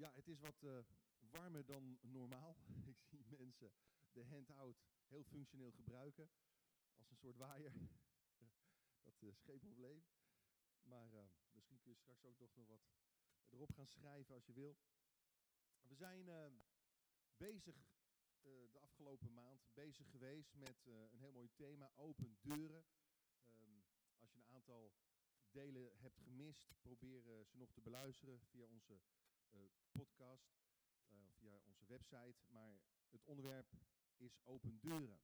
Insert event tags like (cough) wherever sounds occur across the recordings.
Ja, het is wat uh, warmer dan normaal. (laughs) Ik zie mensen de handout heel functioneel gebruiken. Als een soort waaier. (laughs) Dat is geen probleem. Maar uh, misschien kun je straks ook nog wat erop gaan schrijven als je wil. We zijn bezig de afgelopen maand bezig geweest met een heel mooi thema, open deuren. Um, als je een aantal delen hebt gemist, probeer ze nog te beluisteren via onze podcast, uh, via onze website. Maar het onderwerp is open deuren.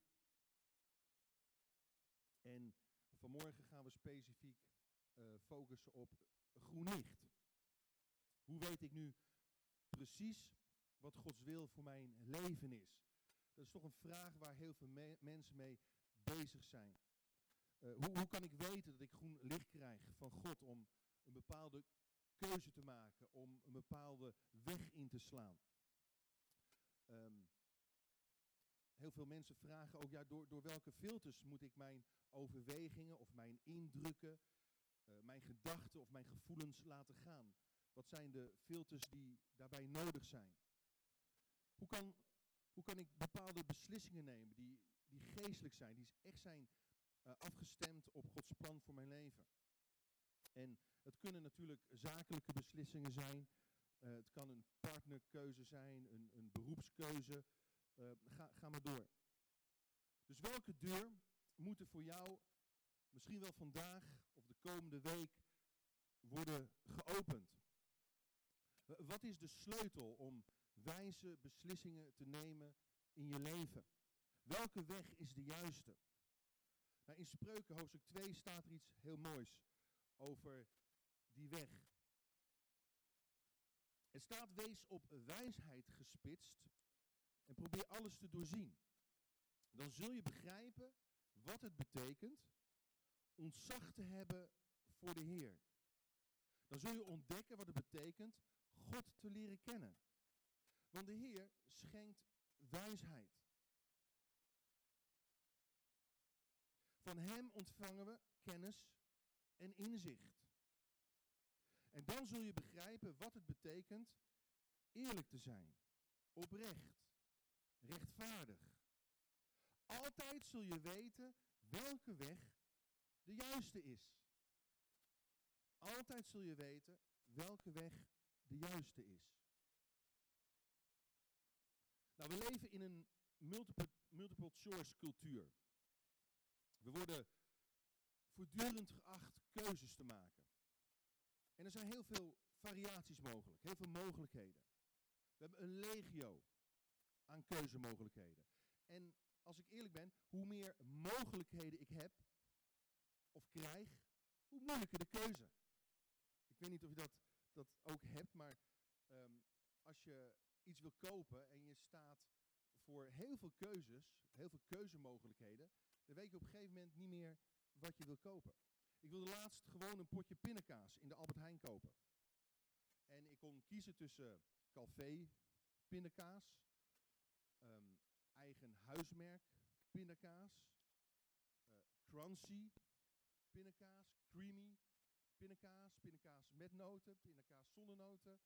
En vanmorgen gaan we specifiek uh, focussen op groen licht. Hoe weet ik nu precies wat Gods wil voor mijn leven is? Dat is toch een vraag waar heel veel me mensen mee bezig zijn. Hoe, hoe, kan ik weten dat ik groen licht krijg van God om een bepaalde keuze te maken, om een bepaalde weg in te slaan? Um, heel veel mensen vragen ook, ja, door, door welke filters moet ik mijn overwegingen of mijn indrukken, uh, mijn gedachten of mijn gevoelens laten gaan? Wat zijn de filters die daarbij nodig zijn? Hoe kan, hoe kan ik bepaalde beslissingen nemen die, die geestelijk zijn, die echt zijn uh, afgestemd op Gods plan voor mijn leven? En het kunnen natuurlijk zakelijke beslissingen zijn. Uh, het kan een partnerkeuze zijn, een, een beroepskeuze. Uh, ga, ga maar door. Dus welke deur moet er voor jou misschien wel vandaag of de komende week worden geopend? Wat is de sleutel om wijze beslissingen te nemen in je leven? Welke weg is de juiste? Nou, in Spreuken hoofdstuk 2 staat er iets heel moois over die weg. Er staat wees op wijsheid gespitst en probeer alles te doorzien. Dan zul je begrijpen wat het betekent ontzag te hebben voor de Heer. Dan zul je ontdekken wat het betekent God te leren kennen. Want de Heer schenkt wijsheid. Van Hem ontvangen we kennis en inzicht. En dan zul je begrijpen wat het betekent eerlijk te zijn, oprecht, rechtvaardig. Altijd zul je weten welke weg de juiste is. Altijd zul je weten welke weg de juiste is. Nou, we leven in een multiple, multiple choice cultuur. We worden voortdurend geacht keuzes te maken. En er zijn heel veel variaties mogelijk, heel veel mogelijkheden. We hebben een legio aan keuzemogelijkheden. En als ik eerlijk ben, hoe meer mogelijkheden ik heb of krijg, hoe moeilijker de keuze. Ik weet niet of je dat, dat ook hebt, maar um, als je iets wil kopen en je staat voor heel veel keuzes, heel veel keuzemogelijkheden, dan weet je op een gegeven moment niet meer wat je wil kopen. Ik wilde laatst gewoon een potje pindakaas in de Albert Heijn kopen. En ik kon kiezen tussen Calvé pindakaas, um, eigen huismerk pindakaas, uh, crunchy pindakaas, creamy pindakaas, pindakaas met noten, pindakaas zonder noten,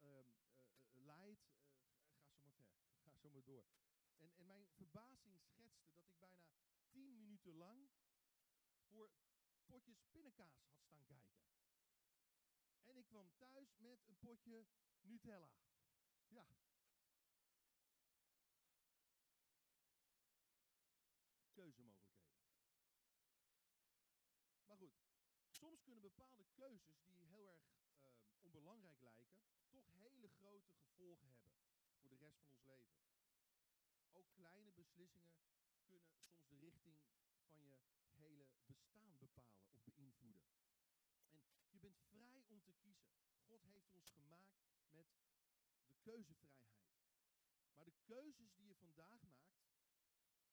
uh, uh, light, ga zo maar ver, (laughs) ga zo maar door. En, en mijn verbazing schetste dat ik bijna tien minuten lang voor potjes pindakaas had staan kijken. En ik kwam thuis met een potje Nutella. Ja. Keuzemogelijkheden. Maar goed, soms kunnen bepaalde keuzes die heel erg uh, onbelangrijk lijken, toch hele grote gevolgen hebben voor de rest van ons leven. Ook kleine beslissingen kunnen soms de richting van je bestaan bepalen of beïnvloeden. En je bent vrij om te kiezen. God heeft ons gemaakt met de keuzevrijheid. Maar de keuzes die je vandaag maakt,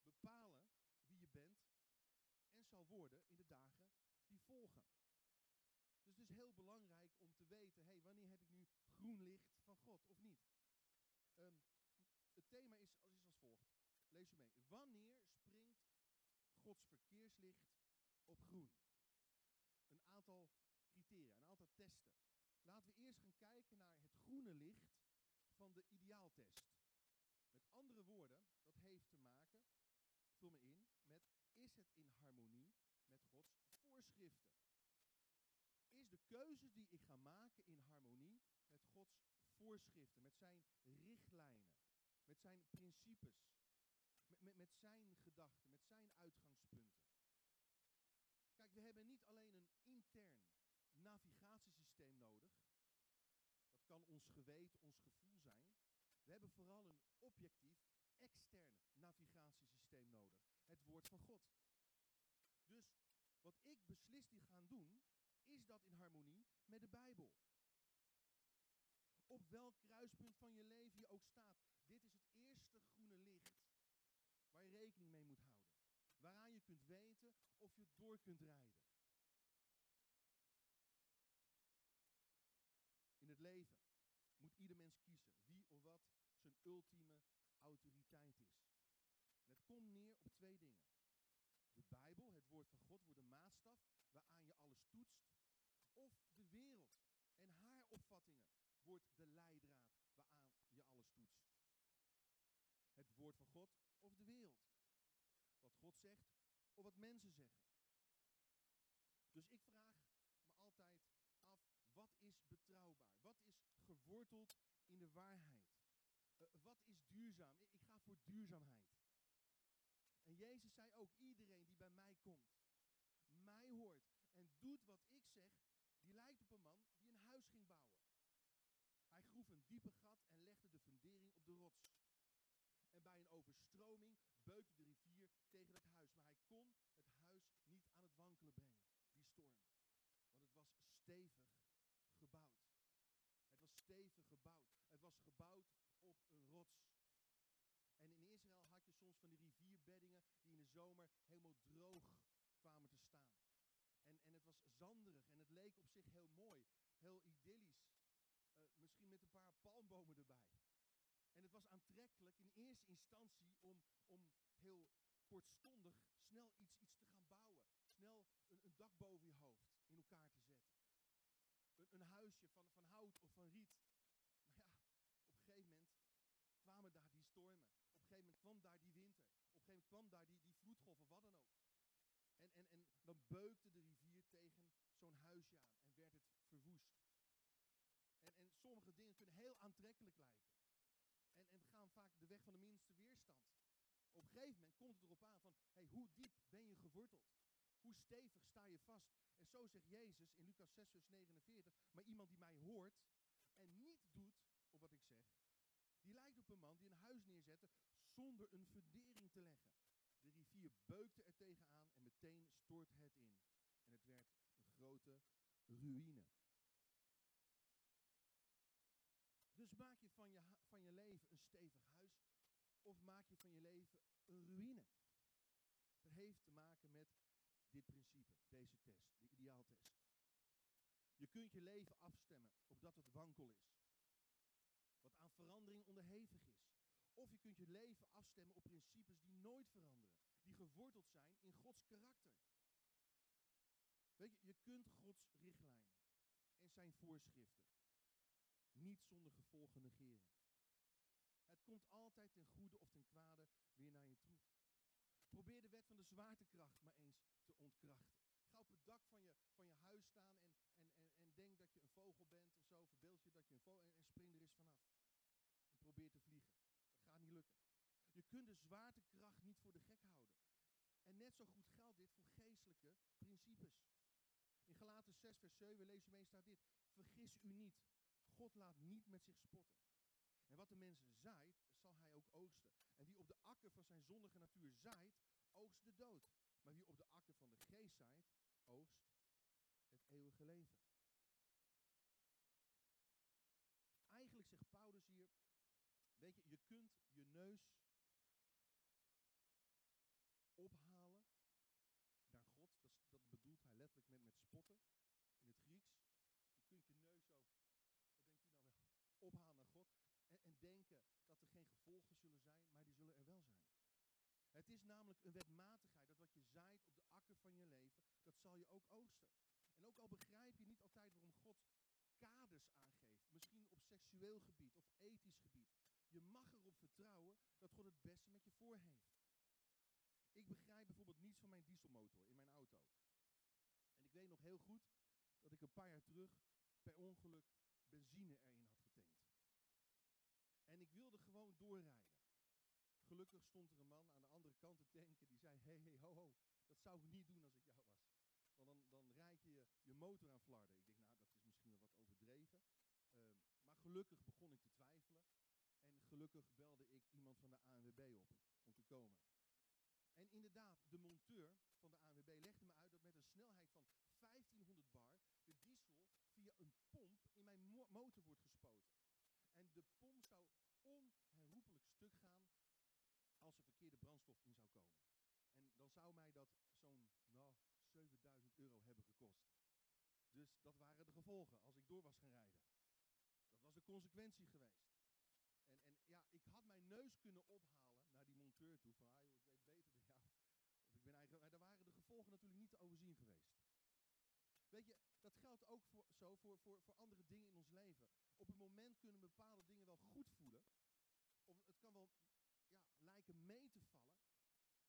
bepalen wie je bent en zal worden in de dagen die volgen. Dus het is heel belangrijk om te weten, hey, wanneer heb ik nu groen licht van God of niet? Um, het thema is, is als volgt. Lees u mee. Wanneer springt Gods verkeerslicht op groen? Een aantal criteria, een aantal testen. Laten we eerst gaan kijken naar het groene licht van de ideaaltest. Met andere woorden, dat heeft te maken, vul me in, met is het in harmonie met Gods voorschriften? Is de keuzes die ik ga maken in harmonie met Gods voorschriften, met zijn richtlijnen, met zijn principes, met, met zijn gedachten, met zijn uitgangspunten? We hebben niet alleen een intern navigatiesysteem nodig. Dat kan ons geweten, ons gevoel zijn. We hebben vooral een objectief, extern navigatiesysteem nodig. Het woord van God. Dus wat ik beslis die gaan doen, is dat in harmonie met de Bijbel. Op welk kruispunt van je leven je ook staat. Dit is het eerste groene licht waar je rekening mee moet houden. Waaraan je kunt weten of je door kunt rijden. In het leven moet ieder mens kiezen wie of wat zijn ultieme autoriteit is. Het komt neer op twee dingen. De Bijbel, het woord van God, wordt de maatstaf waaraan je alles toetst. Of de wereld en haar opvattingen wordt de leidraad waaraan je alles toetst. Het woord van God of de wereld. God zegt of wat mensen zeggen. Dus ik vraag me altijd af, wat is betrouwbaar? Wat is geworteld in de waarheid? Uh, wat is duurzaam? Ik, ik ga voor duurzaamheid. En Jezus zei ook, iedereen die bij mij komt, mij hoort en doet wat ik zeg, die lijkt op een man die een huis ging bouwen. Hij groef een diepe gat en legde de fundering op de rots. En bij een overstroming beukte de rivier tegen het huis. Maar hij kon het huis niet aan het wankelen brengen, die storm. Want het was stevig gebouwd. Het was stevig gebouwd. Het was gebouwd op een rots. En in Israël had je soms van die rivierbeddingen die in de zomer helemaal droog kwamen te staan. En, en het was zanderig en het leek op zich heel mooi, heel idyllisch. Uh, misschien met een paar palmbomen erbij. En het was aantrekkelijk in eerste instantie om, om heel kortstondig snel iets, iets te gaan bouwen. Snel een, een dak boven je hoofd in elkaar te zetten. Een, een huisje van, van hout of van riet. Maar ja, op een gegeven moment kwamen daar die stormen. Op een gegeven moment kwam daar die winter. Op een gegeven moment kwam daar die, die vloedgolf of wat dan ook. En, en, en dan beukte de rivier tegen zo'n huisje aan en werd het verwoest. En, en sommige dingen kunnen heel aantrekkelijk lijken. Vaak de weg van de minste weerstand. Op een gegeven moment komt het erop aan van, hey, hoe diep ben je geworteld? Hoe stevig sta je vast? En zo zegt Jezus in Lucas 6, vers 49, maar iemand die mij hoort en niet doet op wat ik zeg, die lijkt op een man die een huis neerzette zonder een fundering te leggen. De rivier beukte er tegenaan en meteen stortte het in. En het werd een grote ruïne. Dus maak je van je, van je leven een stevig huis of maak je van je leven een ruïne? Dat heeft te maken met dit principe, deze test, de ideaaltest. Je kunt je leven afstemmen op dat het wankel is. Wat aan verandering onderhevig is. Of je kunt je leven afstemmen op principes die nooit veranderen. Die geworteld zijn in Gods karakter. Weet je, je kunt Gods richtlijnen en zijn voorschriften niet zonder gevolgen negeren. Het komt altijd ten goede of ten kwade weer naar je toe. Probeer de wet van de zwaartekracht maar eens te ontkrachten. Ga op het dak van je, van je huis staan en, en, en, en denk dat je een vogel bent of zo. Verbeeld je dat je een vogel en, en spring er eens vanaf. Probeer te vliegen. Dat gaat niet lukken. Je kunt de zwaartekracht niet voor de gek houden. En net zo goed geldt dit voor geestelijke principes. In Galaten 6, vers 7 lees je mee staat dit. Vergis u niet. God laat niet met zich spotten. En wat de mens zaait, zal hij ook oogsten. En wie op de akker van zijn zondige natuur zaait, oogst de dood. Maar wie op de akker van de geest zaait, oogst het eeuwige leven. Eigenlijk zegt Paulus hier, weet je, je kunt je neus ophalen naar God. Dat, dat bedoelt hij letterlijk met, met spotten in het Grieks. Je kunt je neus zo, wat denkt u nou wel, ophalen naar God. En, en denken dat er geen zullen zijn, maar die zullen er wel zijn. Het is namelijk een wetmatigheid dat wat je zaait op de akker van je leven, dat zal je ook oogsten. En ook al begrijp je niet altijd waarom God kaders aangeeft, misschien op seksueel gebied of ethisch gebied. Je mag erop vertrouwen dat God het beste met je voor heeft. Ik begrijp bijvoorbeeld niets van mijn dieselmotor in mijn auto. En ik weet nog heel goed dat ik een paar jaar terug per ongeluk benzine erin had getankt. En ik wilde gewoon doorrijden. Gelukkig stond er een man aan de andere kant te tanken die zei: Hé, hey, ho, ho, dat zou ik niet doen als ik jou was. Want dan, dan rijd je je motor aan flarden. Ik denk, nou, dat is misschien wel wat overdreven. Ehm, maar gelukkig begon ik te twijfelen. En gelukkig belde ik iemand van de ANWB op om te komen. En inderdaad, de monteur van de ANWB legde me uit dat met een snelheid van 1500 bar de diesel via een pomp in mijn motor wordt gespoten. En de pomp zou onherroepelijk stuk gaan als er verkeerde brandstof in zou komen. En dan zou mij dat zo'n nou, 7000 euro hebben gekost. Dus dat waren de gevolgen als ik door was gaan rijden. Dat was de consequentie geweest. En, en ja, ik had mijn neus kunnen ophalen naar die monteur toe. Van, ah, joh, ik weet beter dan jou. Ik ben eigenlijk, maar daar waren de gevolgen natuurlijk niet te overzien geweest. Weet je, dat geldt ook voor, zo voor, voor, voor andere dingen in ons leven. Op een moment kunnen bepaalde dingen wel goed voelen. Wel ja, lijken mee te vallen.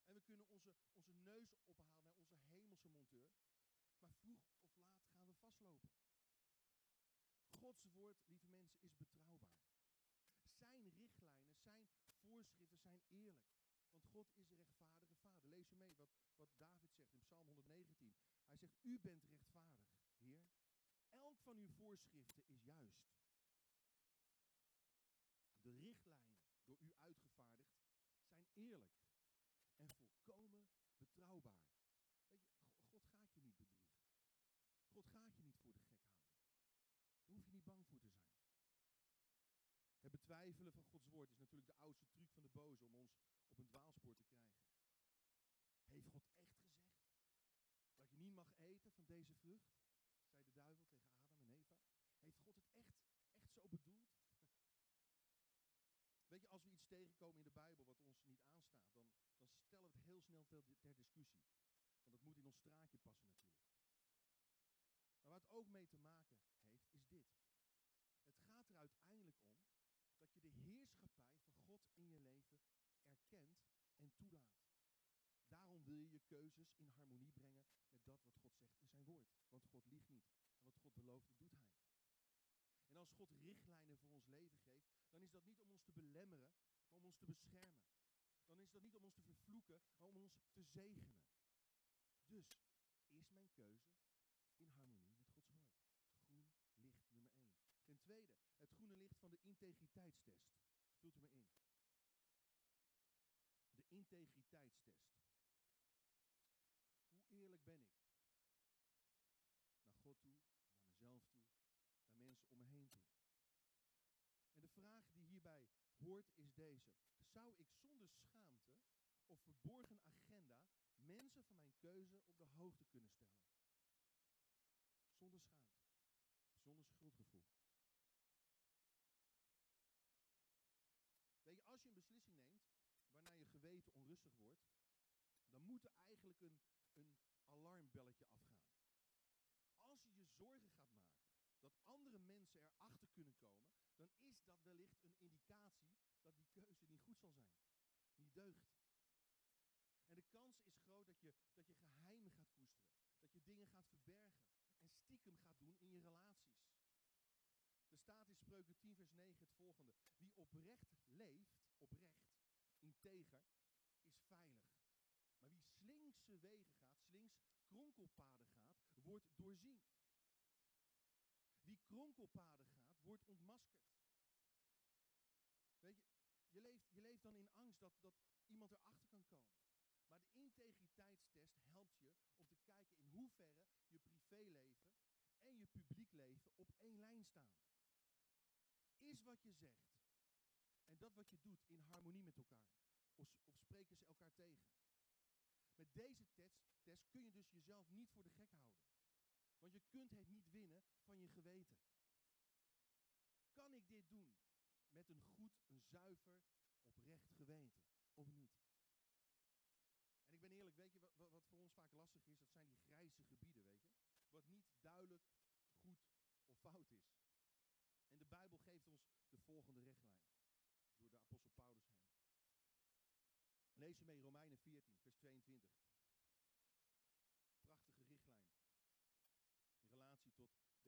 En we kunnen onze, onze neus ophalen naar onze hemelse monteur. Maar vroeg of laat gaan we vastlopen. Gods woord, lieve mensen, is betrouwbaar. Zijn richtlijnen, zijn voorschriften zijn eerlijk. Want God is een rechtvaardige vader. Lees u mee wat, wat David zegt in Psalm 119. Hij zegt, u bent rechtvaardig, Heer. Elk van uw voorschriften is juist. De richtlijnen u uitgevaardigd zijn eerlijk en volkomen betrouwbaar. God gaat je niet bedriegen. God gaat je niet voor de gek houden. Daar hoef je niet bang voor te zijn. Het betwijfelen van Gods woord is natuurlijk de oudste truc van de boze om ons op een dwaalspoor te krijgen. Heeft God echt gezegd dat je niet mag eten van deze vrucht? zei de duivel tegen Adam en Eva. Heeft God het echt, echt zo bedoeld? Weet je, als we iets tegenkomen in de Bijbel wat ons niet aanstaat, dan, dan het heel snel ter, ter discussie. Want dat moet in ons straatje passen natuurlijk. Maar waar het ook mee te maken heeft, is dit. Het gaat er uiteindelijk om dat je de heerschappij van God in je leven erkent en toelaat. Daarom wil je je keuzes in harmonie brengen met dat wat God zegt in zijn woord. Want God liegt niet. En wat God belooft, doet hij. En als God richtlijnen voor ons leven geeft, dan is dat niet om ons te belemmeren, om ons te beschermen. Dan is dat niet om ons te vervloeken, maar om ons te zegenen. Dus is mijn keuze in harmonie met Gods woord. Groen licht nummer 1. Ten tweede, het groene licht van de integriteitstest. Vult u me in. De integriteitstest. Hoe eerlijk ben ik? Naar God toe, naar mezelf toe, naar mensen om me heen toe. En de vraag die hierbij is deze. Zou ik zonder schaamte of verborgen agenda mensen van mijn keuze op de hoogte kunnen stellen? Zonder schaamte, zonder schuldgevoel. Weet je, als je een beslissing neemt waarna je geweten onrustig wordt, dan moet er eigenlijk een, een alarmbelletje afgaan. Als je je zorgen gaat dat andere mensen erachter kunnen komen, dan is dat wellicht een indicatie dat die keuze niet goed zal zijn. Niet deugt. En de kans is groot dat je, dat je geheimen gaat koesteren. Dat je dingen gaat verbergen. En stiekem gaat doen in je relaties. Er staat in Spreuken 10 vers 9 het volgende. Wie oprecht leeft, oprecht, integer, is veilig. Maar wie slinkse wegen gaat, slinks kronkelpaden gaat, wordt doorzien. Kronkelpaden gaat, wordt ontmaskerd. Weet je, je leeft, je leeft dan in angst dat, dat iemand erachter kan komen. Maar de integriteitstest helpt je om te kijken in hoeverre je privéleven en je publiek leven op één lijn staan. Is wat je zegt en dat wat je doet in harmonie met elkaar? Of, of spreken ze elkaar tegen? Met deze test, test kun je dus jezelf niet voor de gek houden. Want je kunt het niet winnen van je geweten. Kan ik dit doen met een goed, een zuiver, oprecht geweten? Of niet? En ik ben eerlijk, weet je wat, wat voor ons vaak lastig is? Dat zijn die grijze gebieden, weet je? Wat niet duidelijk goed of fout is. En de Bijbel geeft ons de volgende richtlijn. Door de apostel Paulus heen. Lees mee Romeinen 14, vers 22.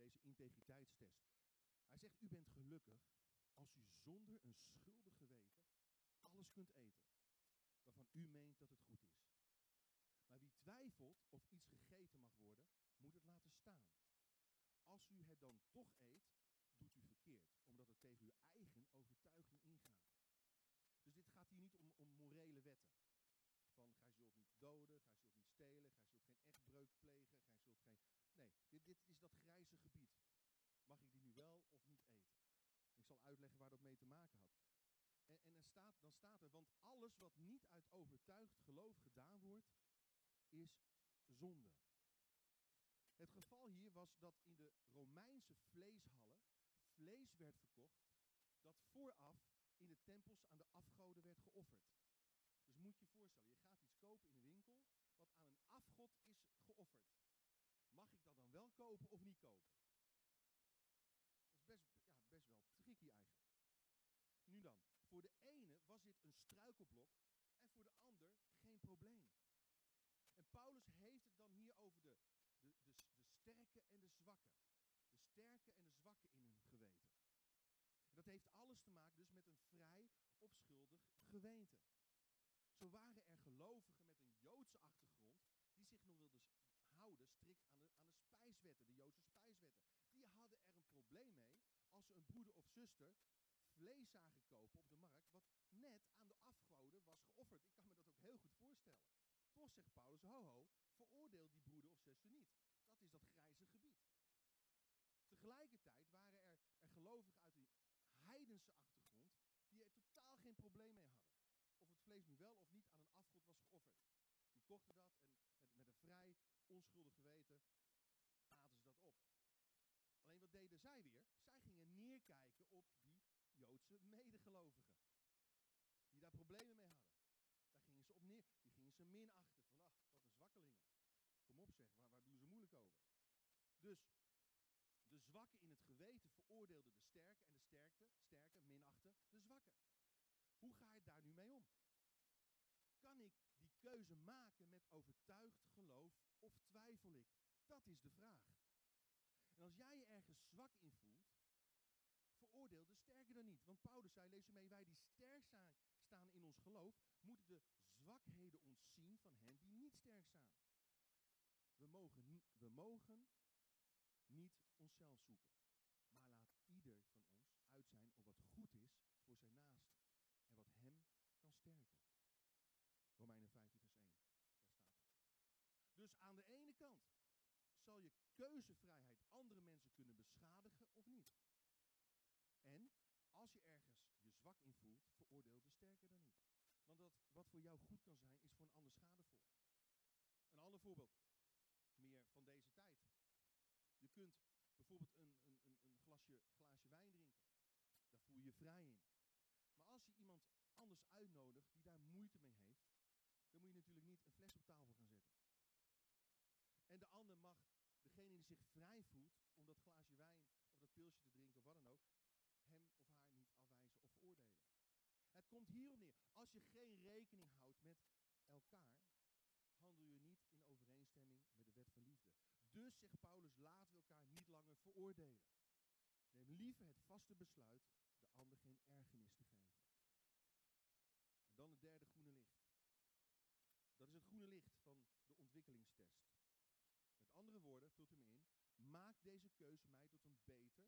Deze integriteitstest. Hij zegt, u bent gelukkig als u zonder een schuldig geweten alles kunt eten. Waarvan u meent dat het goed is. Maar wie twijfelt of iets gegeten mag worden, moet het laten staan. Als u het dan toch eet, doet u verkeerd, omdat het tegen uw eigen overtuiging ingaat. Dus dit gaat hier niet om, om morele wetten. Van gij zult niet doden, gij zult niet stelen, gij plegen, gij zult geen... Nee, dit, is dat grijze gebied. Mag ik die nu wel of niet eten? Ik zal uitleggen waar dat mee te maken had. En, en er staat, dan staat er, want alles wat niet uit overtuigd geloof gedaan wordt, is zonde. Het geval hier was dat in de Romeinse vleeshallen vlees werd verkocht dat vooraf in de tempels aan de afgoden werd geofferd. Dus moet je je voorstellen, je gaat iets kopen in een winkel wat aan een afgod is geofferd. Mag ik dat dan wel kopen of niet kopen? Dat is best, ja, best wel tricky eigenlijk. Nu dan, voor de ene was dit een struikelblok en voor de ander geen probleem. En Paulus heeft het dan hier over de, de, de, sterke en de zwakke. De sterke en de zwakke in hun geweten. En dat heeft alles te maken dus met een vrij of schuldig geweten. Zo waren er gelovigen met een Joodse achtergrond die zich nog wilden houden strikt aan de, aan de de Joodse spijswetten. Die hadden er een probleem mee als ze een broeder of zuster vlees zagen kopen op de markt wat net aan de afgoden was geofferd. Ik kan me dat ook heel goed voorstellen. Toch zegt Paulus, ho ho, veroordeel die broeder of zuster niet. Dat is dat grijze gebied. Tegelijkertijd waren er, er gelovigen uit een heidense achtergrond die er totaal geen probleem mee hadden. Of het vlees nu wel of niet aan een afgod was geofferd. Die kochten dat en met, met een vrij onschuldig geweten aten ze dat op. Alleen wat deden zij weer? Zij gingen neerkijken op die Joodse medegelovigen. Die daar problemen mee hadden. Daar gingen ze op neer. Die gingen ze minachten. Van ach, wat een zwakkelingen. Kom op zeg, waar, waar doen ze moeilijk over? Dus de zwakke in het geweten veroordeelde de sterke en de sterke, sterke minachten de zwakke. Hoe ga je daar nu mee om? Kan ik die keuze maken met overtuigd geloof of twijfel ik? Dat is de vraag. En als jij je ergens zwak in voelt, veroordeel de sterke dan niet. Want Paulus zei, lees mee, wij die sterk zijn, staan in ons geloof, moeten de zwakheden ontzien van hen die niet sterk staan. We mogen, we mogen niet onszelf zoeken, maar laat ieder van ons uit zijn op wat goed is voor zijn naaste en wat hem kan sterken. Romeinen 15 vers 1, daar staat. Dus aan de ene kant zal je keuzevrijheid andere mensen kunnen beschadigen of niet. En als je ergens je zwak in voelt, veroordeel de sterker dan niet. Want dat, wat voor jou goed kan zijn, is voor een ander schadevol. Een ander voorbeeld, meer van deze tijd. Je kunt bijvoorbeeld een, een, een, een glasje, glaasje wijn drinken. Daar voel je je vrij in. Maar als je iemand anders uitnodigt die daar moeite mee heeft, dan moet je natuurlijk niet een fles op tafel gaan zetten. En de ander mag, degene die zich vrij voelt om dat glaasje wijn of dat pilsje te drinken of wat dan ook, hem of haar niet afwijzen of veroordelen. Het komt hierop neer. Als je geen rekening houdt met elkaar, handel je niet in overeenstemming met de wet van liefde. Dus, zegt Paulus, laten we elkaar niet langer veroordelen. Neem liever het vaste besluit de ander geen ergernis te geven. En dan het derde groene licht. Dat is het groene licht van de ontwikkelingstest. Met andere woorden, vult u in, maak deze keuze mij tot een beter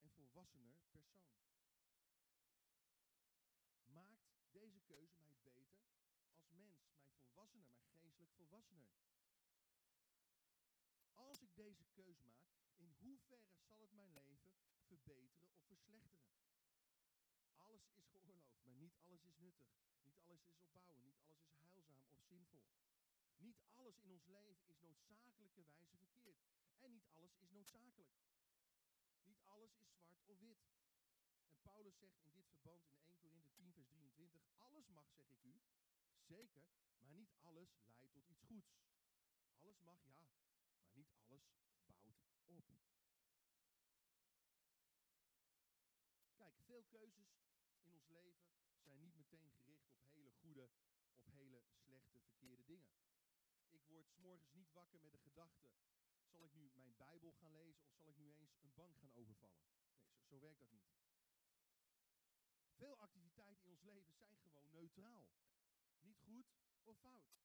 en volwassener persoon. Maakt deze keuze mij beter als mens, mij volwassener, mij geestelijk volwassener. Als ik deze keuze maak, in hoeverre zal het mijn leven verbeteren of verslechteren? Alles is geoorloofd, maar niet alles is nuttig. Niet alles is opbouwen, niet alles is heilzaam of zinvol. Niet alles in ons leven is noodzakelijkerwijze verkeerd. En niet alles is noodzakelijk. Niet alles is zwart of wit. En Paulus zegt in dit verband in 1 Korinthe 10 vers 23, alles mag, zeg ik u, zeker, maar niet alles leidt tot iets goeds. Alles mag, ja, maar niet alles bouwt op. Kijk, veel keuzes in ons leven zijn niet meteen gericht op hele goede of hele slechte, verkeerde dingen. Word s'morgens niet wakker met de gedachte, zal ik nu mijn Bijbel gaan lezen of zal ik nu eens een bank gaan overvallen? Nee, zo, zo werkt dat niet. Veel activiteiten in ons leven zijn gewoon neutraal. Niet goed of fout.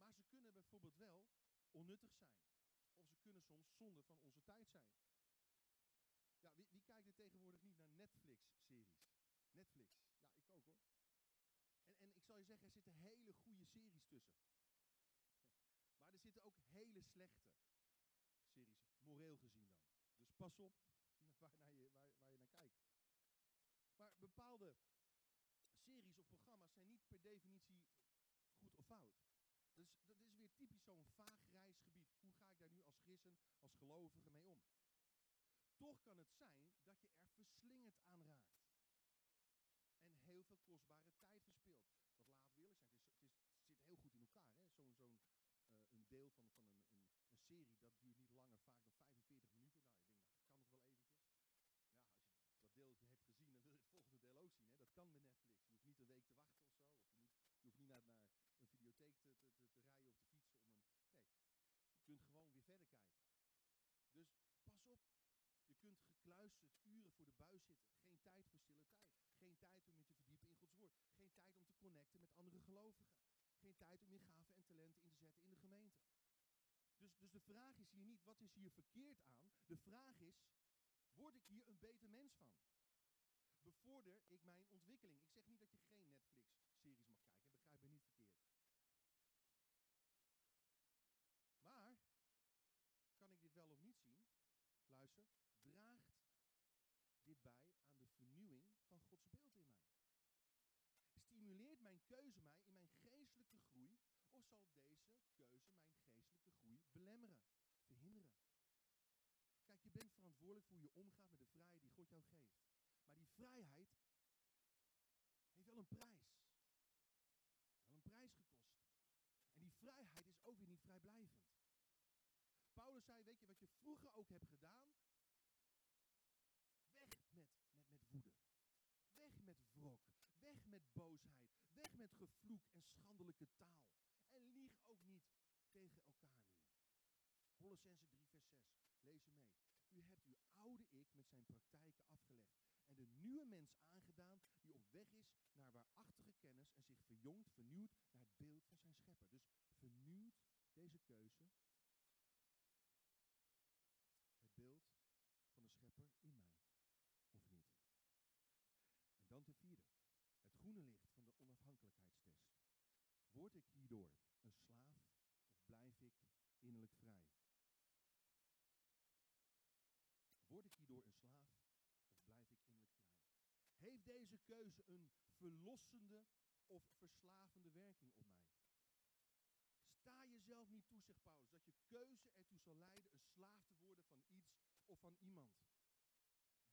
Maar ze kunnen bijvoorbeeld wel onnuttig zijn. Of ze kunnen soms zonde van onze tijd zijn. Ja, wie, wie kijkt er tegenwoordig niet naar Netflix-series? Netflix. Ja, ik ook hoor. En, en ik zal je zeggen, er zitten hele goede series tussen. Zitten ook hele slechte series, moreel gezien dan. Dus pas op (laughs) waar, je, waar, je naar kijkt. Maar bepaalde series of programma's zijn niet per definitie goed of fout. Dus dat is weer typisch zo'n vaag reisgebied. Hoe ga ik daar nu als christen, als gelovige mee om? Toch kan het zijn dat je er verslingerd aan raakt. En heel veel kostbare tijd verspeelt. Want laat we eerlijk zijn, het, is, het, is, zit heel goed in elkaar. Zo'n zo'n uh, een van, van een, een, serie, dat duurt niet langer vaak dan 45 minuten. Nou, ik denk, nou, dat kan nog wel eventjes. Ja, als je dat deel hebt gezien, dan wil je het volgende deel ook zien. Hè? Dat kan met Netflix. Je hoeft niet een week te wachten of zo. Je, hoeft niet naar, naar een videotheek te, te, te, te rijden of te fietsen om een... Nee, je kunt gewoon weer verder kijken. Dus pas op. Je kunt gekluisterd uren voor de buis zitten. Geen tijd voor stille tijd. Geen tijd om je te verdiepen in Gods woord. Geen tijd om te connecten met andere gelovigen. Geen tijd om je gaven en talenten in te zetten in de gemeente. Dus, dus de vraag is hier niet, wat is hier verkeerd aan? De vraag is, word ik hier een beter mens van? Bevorder ik mijn ontwikkeling? Ik zeg niet dat je geen Netflix-series mag kijken, begrijp me niet verkeerd. Maar, kan ik dit wel of niet zien? Luister, draagt dit bij aan de vernieuwing van Gods beeld in mij? Stimuleert mijn keuze mij in of zal deze keuze mijn geestelijke groei belemmeren, verhinderen? Kijk, je bent verantwoordelijk voor hoe je omgaat met de vrijheid die God jou geeft. Maar die vrijheid heeft wel een prijs. Wel een prijs gekost. En die vrijheid is ook weer niet vrijblijvend. Paulus zei, weet je wat je vroeger ook hebt gedaan? Weg met, met, met woede. Weg met wrok. Weg met boosheid. Weg met gevloek en schandelijke taal. En lieg ook niet tegen elkaar meer. Colossense 3 vers 6. Lees mee. U hebt uw oude ik met zijn praktijken afgelegd. En de nieuwe mens aangedaan die op weg is naar waarachtige kennis en zich verjongt, vernieuwd naar het beeld van zijn schepper. Dus vernieuwt deze keuze het beeld van de schepper in mij, of niet? En dan ten vierde, het groene licht van de onafhankelijkheidstest. Word ik hierdoor een slaaf of blijf ik innerlijk vrij? Word ik hierdoor een slaaf of blijf ik innerlijk vrij? Heeft deze keuze een verlossende of verslavende werking op mij? Sta jezelf niet toe, zegt Paulus, dat je keuze ertoe zal leiden een slaaf te worden van iets of van iemand.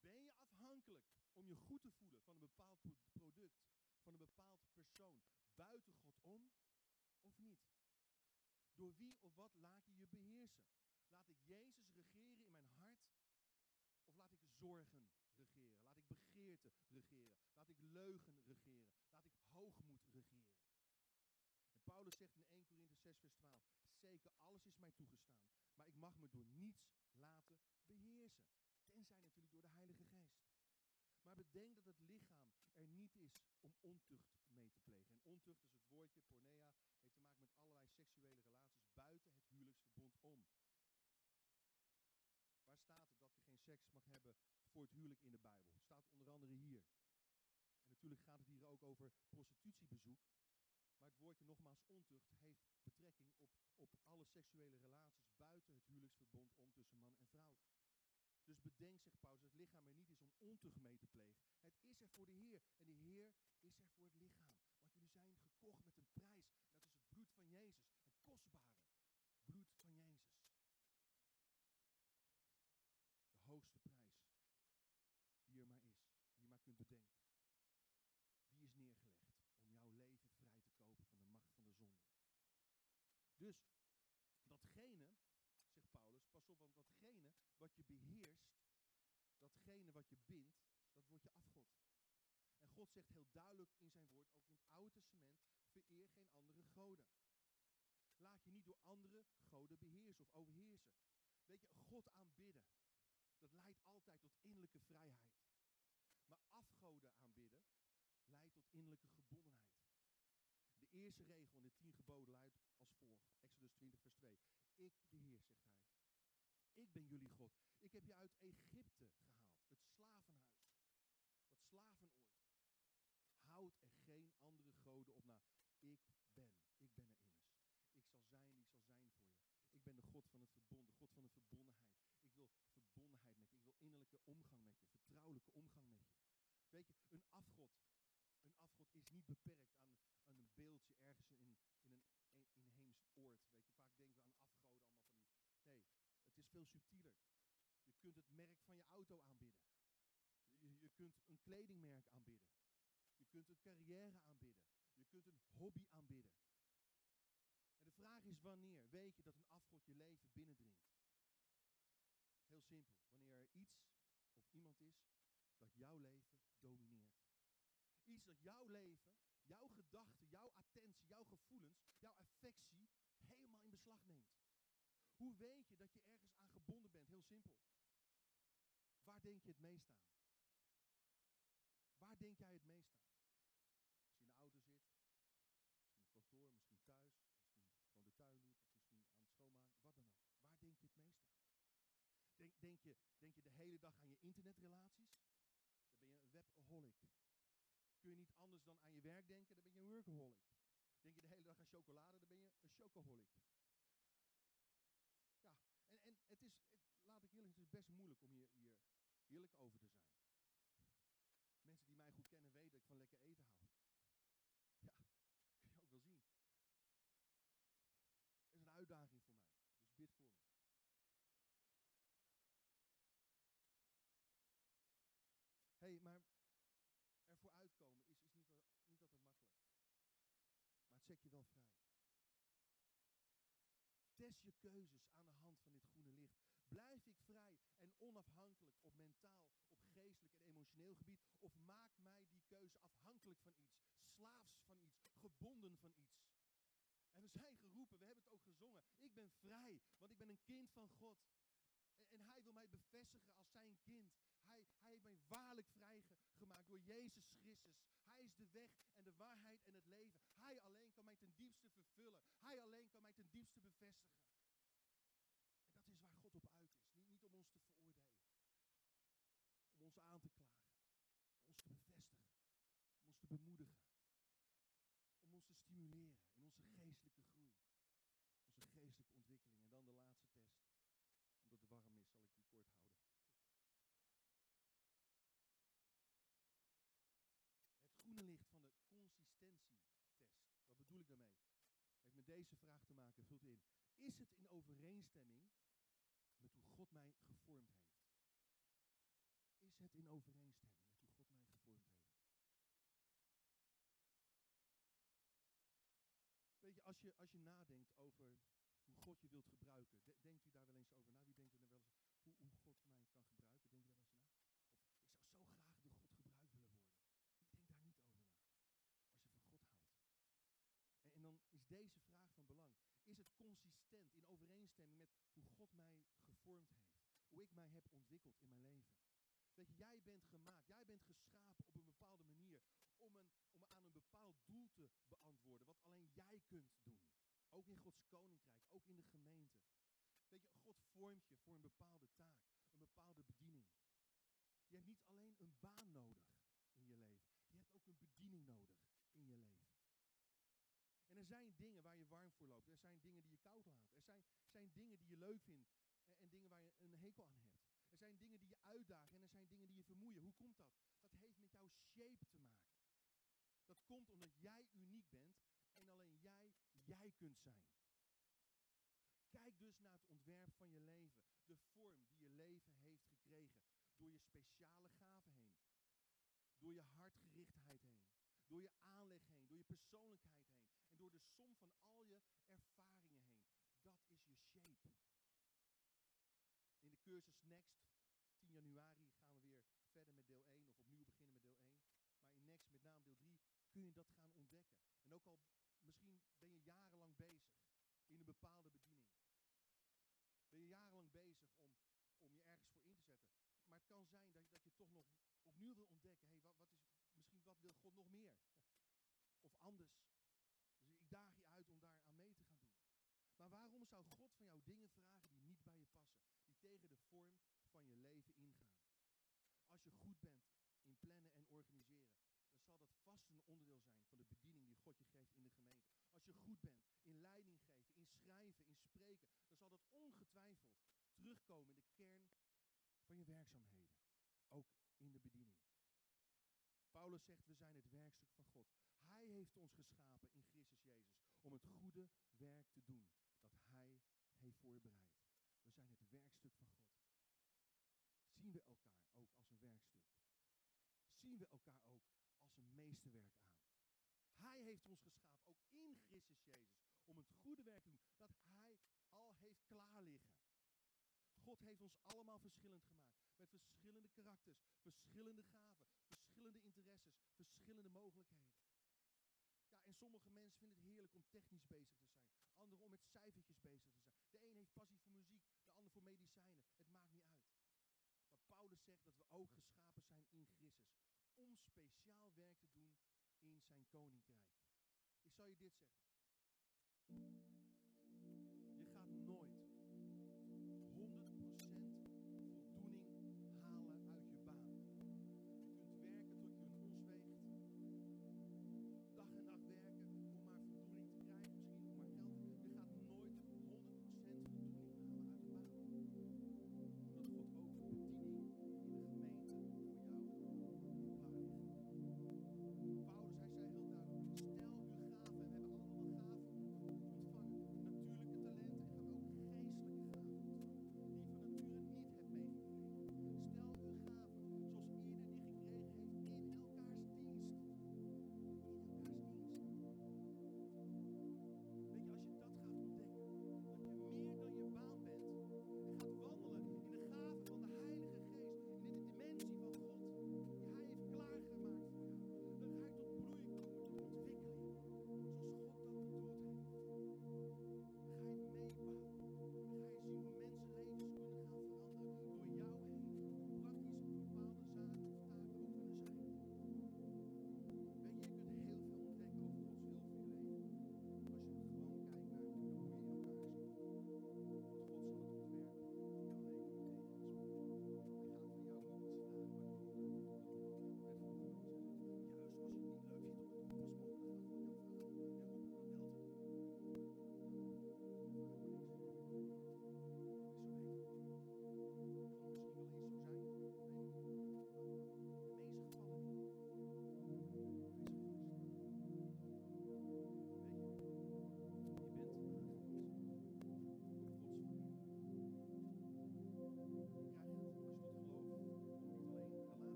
Ben je afhankelijk om je goed te voelen van een bepaald product, van een bepaald persoon, buiten God om of niet? Door wie of wat laat je je beheersen? Laat ik Jezus regeren in mijn hart of laat ik zorgen regeren? Laat ik begeerte regeren? Laat ik leugen regeren? Laat ik hoogmoed regeren? En Paulus zegt in 1 Korinthe 6 vers 12, zeker alles is mij toegestaan, maar ik mag me door niets laten beheersen. Tenzij natuurlijk door de Heilige Geest. Maar bedenk dat het lichaam er niet is om ontucht mee te plegen. En ontucht is het woordje, pornea, heeft te maken met allerlei seksuele relaties buiten het huwelijksverbond om. Waar staat het dat je geen seks mag hebben voor het huwelijk in de Bijbel? Staat onder andere hier. En natuurlijk gaat het hier ook over prostitutiebezoek. Maar het woordje nogmaals ontucht heeft betrekking op, op alle seksuele relaties buiten het huwelijksverbond om tussen man en vrouw. Dus bedenk, zegt Paulus, dat het lichaam er niet is om ontucht mee te plegen. Het is er voor de Heer. En de Heer is er voor het lichaam. Want jullie zijn gekocht met een prijs. En dat is het bloed van Jezus. Het kostbare bloed van Jezus. De hoogste prijs die er maar is. Die je maar kunt bedenken. Die is neergelegd om jouw leven vrij te kopen van de macht van de zonde. Dus datgene zegt Paulus, pas want datgene wat je beheerst, datgene wat je bindt, dat wordt je afgod. En God zegt heel duidelijk in zijn woord, ook in het Oude Testament, vereer geen andere goden. Laat je niet door andere goden beheersen of overheersen. Weet je, God aanbidden, dat leidt altijd tot innerlijke vrijheid. Maar afgoden aanbidden leidt tot innerlijke gebondenheid. De eerste regel in de tien geboden luidt als volgt. Exodus 20 vers 2. Ik, de Heer, zegt hij. Ik ben jullie God. Ik heb je uit Egypte gehaald. Het slavenhuis. Dat slavenoord. Houd er geen andere goden op na. Ik ben. Ik ben er immers. Ik zal zijn, ik zal zijn voor je. Ik ben de God van het verbond, de God van de verbondenheid. Ik wil verbondenheid met je. Ik wil innerlijke omgang met je. Vertrouwelijke omgang met je. Weet je, een afgod. Een afgod is niet beperkt aan, aan een beeldje ergens in, in een inheems oord. Weet je, vaak denken we aan afgoden, allemaal van die. Nee, het is veel subtieler. Je kunt het merk van je auto aanbidden. Je, kunt een kledingmerk aanbidden. Je kunt een carrière aanbidden. Je kunt een hobby aanbidden. En de vraag is wanneer weet je dat een afgod je leven binnendringt? Heel simpel. Wanneer er iets of iemand is dat jouw leven domineert. Iets dat jouw leven, jouw gedachten, jouw attentie, jouw gevoelens, jouw affectie helemaal in beslag neemt. Hoe weet je dat je ergens aan gebonden bent? Heel simpel. Waar denk je het meest aan? Waar denk jij het meest aan? Als je in de auto zit, misschien op kantoor, misschien thuis, misschien gewoon de tuin doet, of misschien aan het schoonmaken, wat dan ook. Waar denk je het meest aan? Denk, denk, je, denk je de hele dag aan je internetrelaties? Dan ben je een webaholic. Kun je niet anders dan aan je werk denken, dan ben je een workaholic. Denk je de hele dag aan chocolade, dan ben je een chocoholic. Ja, en, en het is, laat ik eerlijk het is best moeilijk om hier, hier eerlijk over te zijn. Mensen die mij goed kennen weten dat ik van lekker eten hou. Ja, kun je ook wel zien. Het is een uitdaging voor mij, dus bid voor me. hey, maar ervoor uitkomen is, is niet, niet altijd makkelijk. Maar het zet je wel vrij. Test je keuzes aan de hand van dit groene licht. Blijf ik vrij en onafhankelijk op mentaal, op geestelijk en emotioneel gebied? Of maak mij die keuze afhankelijk van iets, slaafs van iets, gebonden van iets? En we zijn geroepen, we hebben het ook gezongen. Ik ben vrij, want ik ben een kind van God. En, hij wil mij bevestigen als zijn kind. Hij, hij heeft mij waarlijk vrijgemaakt door Jezus Christus. Hij is de weg en de waarheid en het leven. Hij alleen kan mij ten diepste vervullen. Hij alleen kan mij ten diepste bevestigen. En dat is waar God op uit is. Niet, niet om ons te veroordelen. Om ons aan te klagen. Om ons te bevestigen. Om ons te bemoedigen. Om ons te stimuleren in onze geestelijke groei. Onze geestelijke ontwikkeling. En dan de laatste test. Omdat het warm is, zal ik die kort houden. groene licht van de consistentietest. Wat bedoel ik daarmee? Heeft met deze vraag te maken, vult in. Is het in overeenstemming met hoe God mij gevormd heeft? Is het in overeenstemming met hoe God mij gevormd heeft? Weet je, als je, als je nadenkt over hoe God je wilt gebruiken, denkt u daar wel eens over na? Wie denkt er wel eens hoe, hoe God mij kan gebruiken? Denkt u daar wel eens na? Of ik zou zo graag door God gebruikt willen worden. En dan is deze vraag van belang. Is het consistent in overeenstemming met hoe God mij gevormd heeft? Hoe ik mij heb ontwikkeld in mijn leven? Je, jij bent gemaakt, jij bent geschapen op een bepaalde manier om, een, om aan een bepaald doel te beantwoorden, wat alleen jij kunt doen. Ook in Gods koninkrijk, ook in de gemeente. Weet je, God vormt je voor een bepaalde taak, een bepaalde bediening. Je hebt niet alleen een baan nodig in je leven, je hebt ook een bediening nodig in je leven. En er zijn dingen waar je warm voor loopt. Er zijn dingen die je koud laten. Er zijn, zijn dingen die je leuk vindt en, en dingen waar je een hekel aan hebt. Er zijn dingen die je uitdagen en er zijn dingen die je vermoeien. Hoe komt dat? Dat heeft met jouw shape te maken. Dat komt omdat jij uniek bent en alleen jij jij kunt zijn. Kijk dus naar het ontwerp van je leven. De vorm die je leven heeft gekregen. Door je speciale gaven heen. Door je hartgerichtheid heen. Door je aanleg heen. Door je persoonlijkheid heen en door de som van al je ervaringen heen. Dat is je shape. In de cursus Next, 10 januari, gaan we weer verder met deel 1 of opnieuw beginnen met deel 1. Maar in Next met je dat gaan ontdekken. En ook al misschien ben je jarenlang bezig in een bepaalde bediening. Ben je jarenlang bezig om, om je ergens voor in te zetten. Maar het kan zijn dat, dat je toch nog opnieuw wil ontdekken. Hey, wat, wat is, misschien wat wil God nog meer? Of anders. Dus ik daag je uit om daar aan mee te gaan doen. Maar waarom zou God van jou dingen vragen die niet bij je passen? Die tegen de vorm van je leven ingaan? Als je goed bent in plannen en organiseren, dan zal dat vast een onderdeel zijn van de bediening die God je geeft in de gemeente. Als je goed bent in leiding geven, in schrijven, in spreken, dan zal dat ongetwijfeld terugkomen in de kern van je werkzaamheden. Ook in de bediening. Paulus zegt, we zijn het werkstuk van God. Hij heeft ons geschapen in Christus Jezus om het goede werk te doen heeft voorbereid. We zijn het werkstuk van God. Zien we elkaar ook als een werkstuk? Zien we elkaar ook als een meesterwerk aan? Hij heeft ons geschapen, ook in Christus Jezus, om het goede werk te doen dat Hij al heeft klaar liggen. God heeft ons allemaal verschillend gemaakt. Met verschillende karakters, verschillende gaven, verschillende interesses, verschillende mogelijkheden. Ja, en sommige mensen vinden het heerlijk om technisch bezig te zijn. Anderen om met cijfertjes bezig te zijn. Passie voor muziek, de ander voor medicijnen. Het maakt niet uit. Maar Paulus zegt dat we ook geschapen zijn in Christus. Om speciaal werk te doen in zijn koninkrijk. Ik zal je dit zeggen.